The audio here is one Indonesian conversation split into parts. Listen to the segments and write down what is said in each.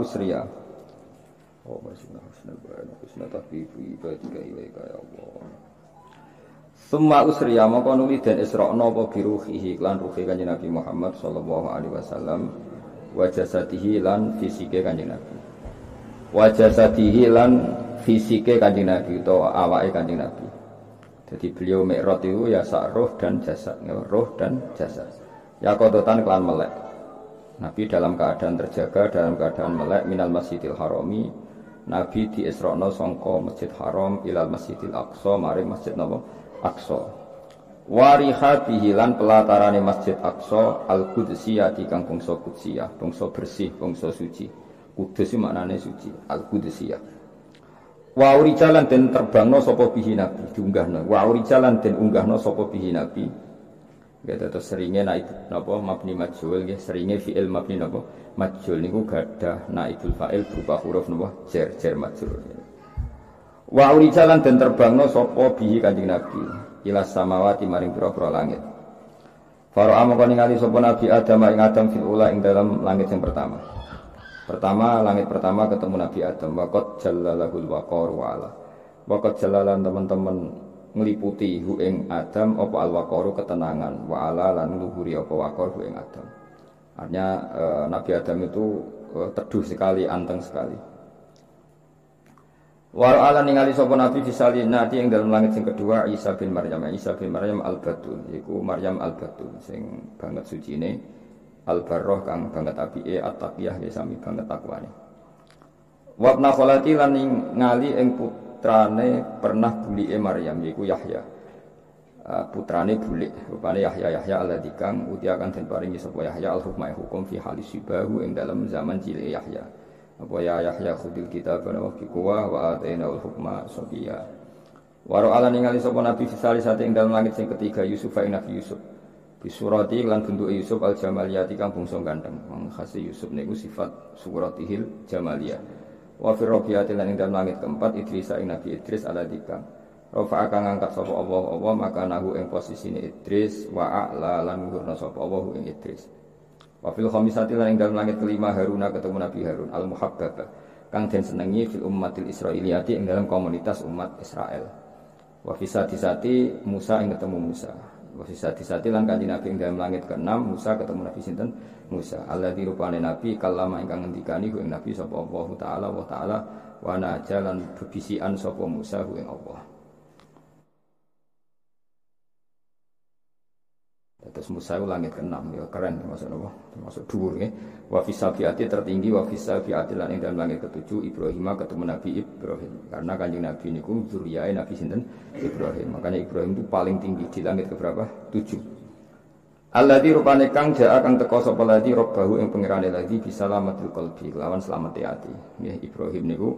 Usriya. Oh, bismillah husnul bayan, husnul tahbibu ibadika ilaika ya Allah. Summa usriya maka nuli den isra'na apa biruhihi lan ruhi kanjeng Nabi Muhammad sallallahu alaihi wasallam wa jasadihi lan fisike Nabi. Fisike kanjeng Nabi utawa awake kanjeng Nabi. Jadi beliau mi'raj itu ya sak roh dan jasad, ya, roh dan jasad. Ya kodotan kelan melek. Nabi dalam keadaan terjaga, dalam keadaan melek minal masjidil harami. Nabi di Isra'na songko masjid haram ilal masjidil aqsa, mari masjid napa? Aqsa. Warihatihi lan pelatarane masjid Aqsa al-Qudsiyah di kang bangsa Qudsiyah, bersih, bangsa suci. Kudus maknane suci, al-Qudsiyah. Wa jalan den terbangno sapa bihi nabi diunggahno. Wa jalan den unggahno sapa bihi nabi. Ya terus seringnya naib napa mabni majhul nggih seringe fi'il mabni napa majhul niku gadah naibul fa'il berupa huruf napa jar jar majhul. Wa jalan den terbangno sapa bihi kanjeng nabi ila samawati maring pira-pira langit. Faro amangka ningali sapa nabi Adam ing Adam fil ula ing dalam langit yang pertama. Pertama langit pertama ketemu Nabi Adam. Wakot jalalahul wakor wala. Wakot jalalan teman-teman ngeliputi hu ing Adam apa al wakoru ketenangan wala lan luhuri apa wakor hu ing Adam. Artinya e, Nabi Adam itu e, teduh sekali, anteng sekali. War ala ningali sapa Nabi fisali nanti yang dalam langit yang kedua Isa bin Maryam. Isa bin Maryam al Batul, yaiku Maryam al Batul sing banget suci ini al barroh kang banget apike at-taqiyah ya sami banget takwane. Wabna kholati lan ngali ing putrane pernah bulike Maryam yaiku Yahya. Uh, putrane bulik rupane Yahya Yahya alladzi kang uti akan den paringi sapa Yahya al hukma hukum fi halis sibahu ing dalam zaman cilik Yahya. Apa ya Yahya khudil kitab wa fi quwa wa ataina al hukma sabiya. Waro ala ningali sapa Nabi fisali sate ing dalam langit sing ketiga Yusuf ing Nabi Yusuf Bisurati lan bentuk Yusuf al Jamaliyati kang bangsa ganteng. Wong khase Yusuf niku sifat suratihil Jamaliyah. Wa fi rabiati lan ing dalem langit keempat Idris ing Nabi Idris ala dikang. Rafa akan ngangkat sapa Allah Allah maka nahu ing posisine Idris wa a'la lan ngurna sapa Allah ing Idris. Wa fil khamisati lan ing dalem langit kelima Haruna ketemu Nabi Harun al muhabbaba kang den senengi fil ummatil Israiliyati ing dalam komunitas umat Israel. Wa fi sati Musa ing ketemu Musa. Wasisa disati lan kanji Nabi ing dalam langit ke-6 Musa ketemu Nabi sinten? Musa. Allah dirupane Nabi kalama ingkang ngendikani ku Nabi sapa Allah taala wa taala wa najalan bebisian sapa Musa ku ing Allah Terus Musa itu langit keenam, ya keren termasuk apa? Termasuk dhuwur ya. Wa tertinggi wa fi safiati lan ing dalam langit ketujuh Ibrahim ketemu Nabi Ibrahim. Karena kanjeng Nabi niku zuriyae Nabi sinten Ibrahim. Makanya Ibrahim itu paling tinggi di langit ke berapa? Tujuh. Alladzi rupane kang jaa kang teko sapa ladi robbahu ing pangerane bisa lamatul qalbi lawan selamat hati. Nggih Ibrahim niku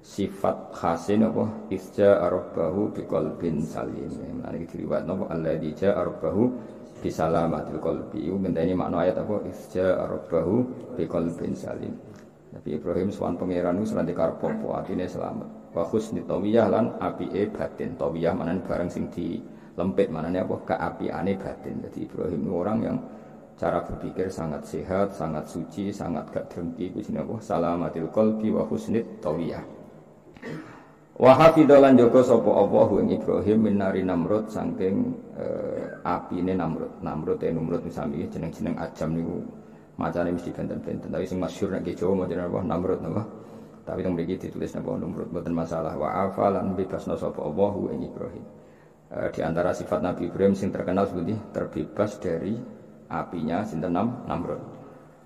sifat khasin apa? Isja arabahu biqalbin salim. Nah iki diriwayat napa alladzi jaa arabahu bisalamatil qalbi. Iku ngenteni makna ayat apa? Isja rabbahu bi qalbin salim. Nabi Ibrahim sowan pangeran iku serante karep apa atine selamat. Wa husni tawiyah lan apike batin. Tawiyah manan barang sing di lempit manane apa? Keapiane batin. Jadi Ibrahim itu orang yang cara berpikir sangat sehat sangat suci sangat gak dengki ku apa? Salamatil qalbi wa husni tawiyah Wa hafidhalan jaga sapa Allah ing Ibrahim minari Namrud saking uh, apine Namrud. Namrud e Namrud misami jeneng-jeneng ajam niku macane mesti benten-benten. Tapi sing masyhur nek Jawa modern apa Namrud napa. Tapi teng mriki ditulis napa Namrud mboten masalah. Wa afalan bebasna sapa Allah ing Ibrahim. Uh, di antara sifat Nabi Ibrahim sing terkenal seperti terbebas dari apinya sinten Namrud.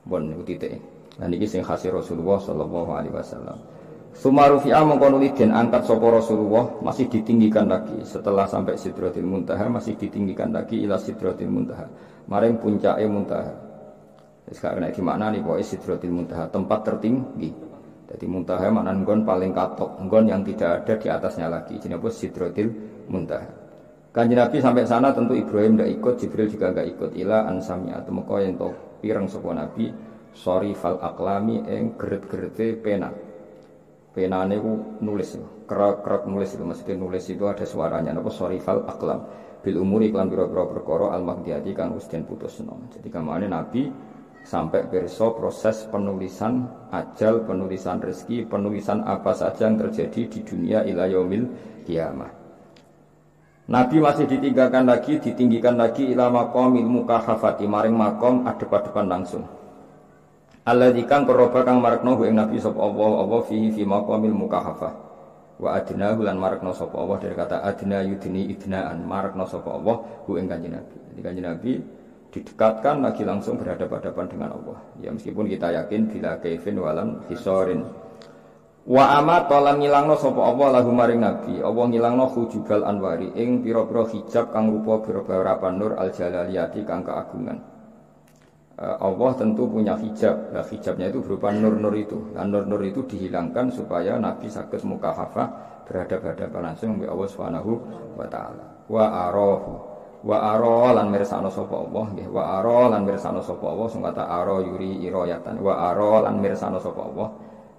Bon niku titik. Dan ini sing khas Rasulullah sallallahu alaihi wasallam. Sumarufi'a mengkonuli dan angkat sopo Rasulullah masih ditinggikan lagi. Setelah sampai Sidratil Muntaha masih ditinggikan lagi ila Sidratil Muntaha maring puncaknya Muntaha sekarang ini gimana nih pokoknya Sidratil Muntaha tempat tertinggi. Jadi Muntaha mana nggon paling katok nggon yang tidak ada di atasnya lagi. Jadi apa? Sidratil Muntaha Kanji Nabi sampai sana tentu Ibrahim tidak ikut Jibril juga nggak ikut. Ila ansami atau yang pirang sopo Nabi? Sorry fal aklami eng geret-gerete pena penane ku nulis kerak-kerak nulis itu maksudnya nulis itu ada suaranya napa sorifal aklam bil umuri iklan biro-biro perkara al magdiati kang den putusno jadi kamane nabi sampai perso proses penulisan ajal, penulisan rezeki, penulisan apa saja yang terjadi di dunia ilayomil kiamah. Nabi masih ditinggalkan lagi, ditinggikan lagi ila maqamil mukahafati maring makom adep-adepan langsung. Allah kang koroba kang marakno ing Nabi sapa Allah Allah fihi fi maqamil mukahafah. Wa adna lan marakno sapa Allah dari kata adna yudni idnaan marakno sapa Allah hu ing kanjeng Nabi. Jadi kanjeng Nabi didekatkan lagi langsung berhadapan-hadapan dengan Allah. Ya meskipun kita yakin bila kaifin walam hisorin. Wa ama tolan ngilangno sapa Allah lahu maring nabi. Allah ngilangno hujubal anwari ing pira-pira hijab kang rupa beberapa nur al jalaliyati kang keagungan. Eh, Allah tentu punya hijab. Nah, hijabnya itu berupa nur-nur itu. Nah, nur-nur itu dihilangkan supaya Nabi sakit muka hafah berhadapan-hadapan langsung dengan Allah Subhanahu wa taala. Wa arahu. Wa aro lan mirsano sapa Allah wa aro lan mirsano sapa Allah sing kata aro yuri iroyatan wa aro lan mirsano sapa Allah.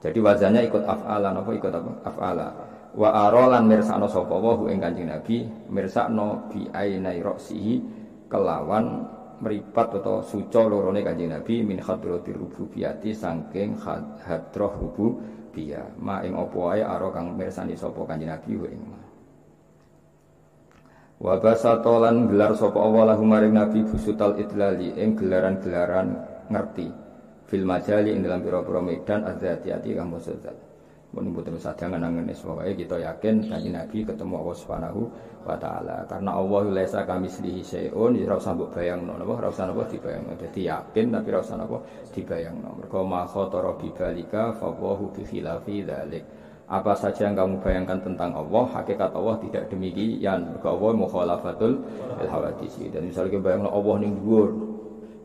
Jadi wazannya ikut af'ala napa ikut apa? Af'ala. Wa aro lan mirsano sapa Allah ing Kanjeng Nabi mirsakno bi ainai roksihi kelawan meripat atau suco lorone Kanjeng Nabi min hadrati rububiyati saking hadroh rububiyah ma ing apa ae aro kang mirsani sapa Kanjeng Nabi ing Wa basatolan gelar sapa Allah lahu maring Nabi busutal idlali ing gelaran-gelaran ngerti. Fil majali ing dalam pira-pira medan adzati-ati kang. Mun mboten sadangan angen wae kita yakin kanjeng Nabi ketemu Allah Subhanahu wa taala. Karena Allah laisa kami slihi syai'un ya ora usah mbok bayangno napa ora usah napa dibayangno. Dadi yakin tapi ora usah napa dibayangno. Mergo ma khatara bi balika fa bi apa saja yang kamu bayangkan tentang Allah, hakikat Allah tidak demikian. Maka Allah mukhalafatul hawadisi. Dan misalnya bayangkan Allah ning dhuwur.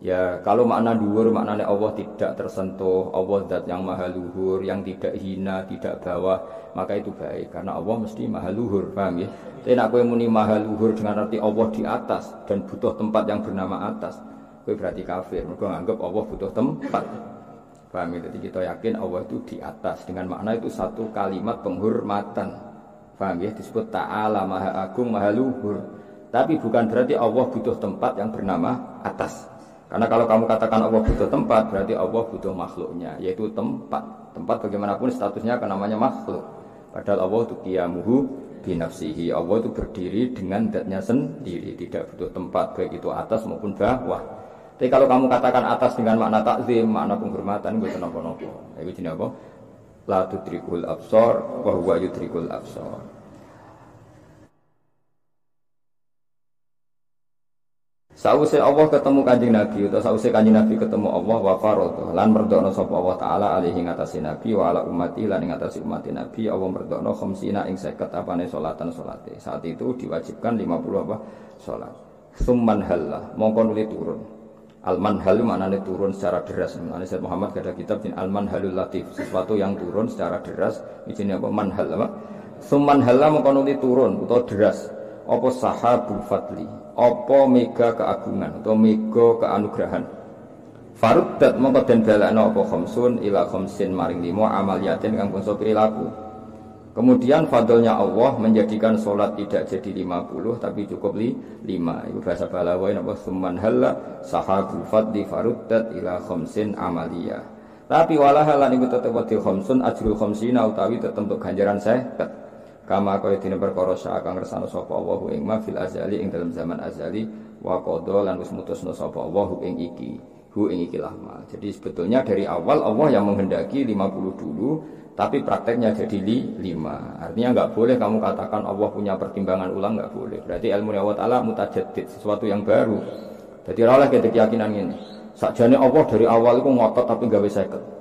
Ya, kalau makna dhuwur maknanya Allah tidak tersentuh, Allah zat yang maha luhur, yang tidak hina, tidak bawah, maka itu baik karena Allah mesti maha luhur, paham ya? Tapi nak kowe muni maha luhur dengan arti Allah di atas dan butuh tempat yang bernama atas, kowe berarti kafir. Mereka nganggap Allah butuh tempat. Paham ya? Jadi kita yakin Allah itu di atas dengan makna itu satu kalimat penghormatan. Paham ya? Disebut ta'ala maha agung maha luhur. Tapi bukan berarti Allah butuh tempat yang bernama atas. Karena kalau kamu katakan Allah butuh tempat, berarti Allah butuh makhluknya, yaitu tempat. Tempat bagaimanapun statusnya kan namanya makhluk. Padahal Allah itu kiamuhu binafsihi. Allah itu berdiri dengan datnya sendiri, tidak butuh tempat baik itu atas maupun bawah. Tapi kalau kamu katakan atas dengan makna takzim, makna penghormatan, gue nopo-nopo. Itu jenis apa? La tudrikul absor, wa huwa yudrikul absor. Sausé Allah ketemu kanjeng Nabi atau sausé kanjeng Nabi ketemu Allah wa farodo lan merdono sapa Allah taala alaihi ngatasi Nabi wa ala ummati lan umat Nabi Allah merdono khamsina ing 50 apane salatan salate. Saat itu diwajibkan 50 apa salat. Summan halla mongko nuli turun. Al-manhal maknanya turun secara deras. Maknanya Sayyid Muhammad ada kitab in Al-manhalul latif, sesuatu yang turun secara deras. Ini apa? Manhal apa? Sumanhala mengkonuti turun atau deras. Apa sahabul fadli? Apa mega keagungan atau mega keanugerahan? Faruddat mongko den balakno apa khamsun ila khamsin maring limo amaliatin kang bangsa perilaku. Kemudian fadlnya Allah menjadikan sholat tidak jadi 50 tapi cukup li, 5. Itu bahasa Balawai apa summan halla sahabul fadli faruddat ila khamsin amalia. Tapi walah halan iku tetep wadi khamsun ajrul khamsina utawi tetep ganjaran seket. Kama kaya dene perkara sakang ngersano sapa Allah ing ma fil azali ing dalam zaman azali wa qada lan wis mutusna sapa Allah ing iki. Hu ing iki lama. Jadi sebetulnya dari awal Allah yang menghendaki 50 dulu tapi prakteknya jadi li, lima. Artinya nggak boleh kamu katakan Allah punya pertimbangan ulang nggak boleh. Berarti ilmu Allah Taala mutajadid sesuatu yang baru. Jadi rawlah kita keyakinan ini. Sakjane Allah dari awal itu ngotot tapi nggak bisa ikut.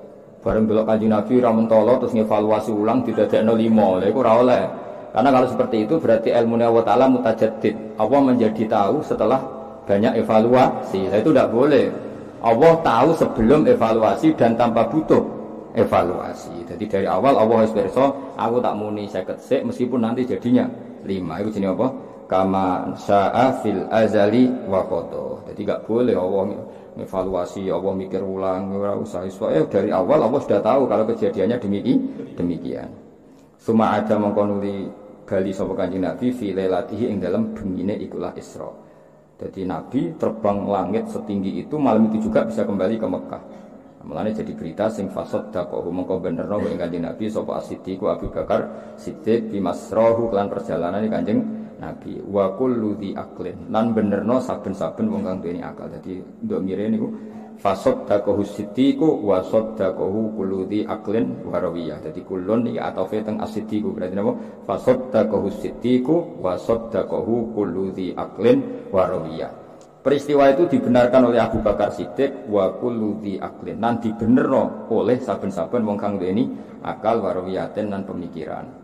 Bareng belok kaji Nabi ramentolo terus ngevaluasi ulang tidak ada lima. Itu rawlah. Karena kalau seperti itu berarti ilmu Allah Taala mutajadid. Allah menjadi tahu setelah banyak evaluasi. Nah, itu tidak boleh. Allah tahu sebelum evaluasi dan tanpa butuh evaluasi. Jadi dari awal Allah harus berso, aku tak muni saya sik meskipun nanti jadinya lima. Itu jenis apa? Kama sya'a fil azali wa. Jadi gak boleh Allah evaluasi Allah mikir ulang ora usah eh dari awal Allah sudah tahu kalau kejadiannya demikian demikian Suma ada mengkonuli bali sapa kanjeng Nabi fi lailatihi ing dalam bengine ikulah Isra. Jadi Nabi terbang langit setinggi itu malam itu juga bisa kembali ke Mekah. Mulane jadi berita sing fasad dakohu mongko benerno ing kanjeng Nabi sapa As-Siddiq Abu Bakar Siddiq bi masrahu lan perjalanan kanjeng Nabi wa kullu di aklin lan benerno saben-saben wong kang duweni akal. Dadi nduk mire niku fasadaqahu siddiqu wa saddaqahu kullu di aklin wa rawiyah. Dadi kulun iki atofe teng berarti napa? Fasadaqahu siddiqu wa saddaqahu kullu di aklin wa rawiyah. Peristiwa itu dibenarkan oleh Abu Bakar Siddiq wa kullu di aklin nan dibenerno oleh saben-saben wong kang duweni akal wa lan pemikiran.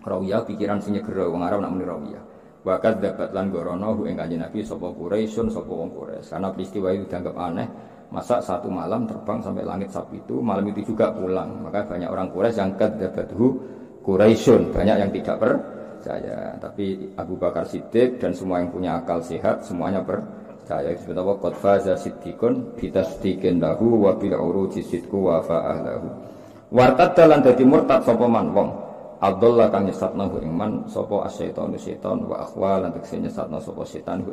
Rawiyah pikiran sing nyegera wong Arab nak muni rawiyah. Wakat dapat lan gorono hu ing kanjeng Nabi sapa Quraisyun sapa wong Quraisy. Karena peristiwa itu dianggap aneh, masa satu malam terbang sampai langit sapi itu, malam itu juga pulang. Maka banyak orang Quraisy yang hu Quraisyun, banyak yang tidak percaya. Tapi Abu Bakar Siddiq dan semua yang punya akal sehat semuanya percaya. Disebut apa? Qad faza siddiqun bitasdiqin lahu wa bil uruji sidqu wa fa'ahlahu. Wartad dalan dadi murtad sapa man wong Abdullah kang nyesatna hu ing man sapa asyaitonu setan wa akhwa lan tekse nyesatna sapa setan hu.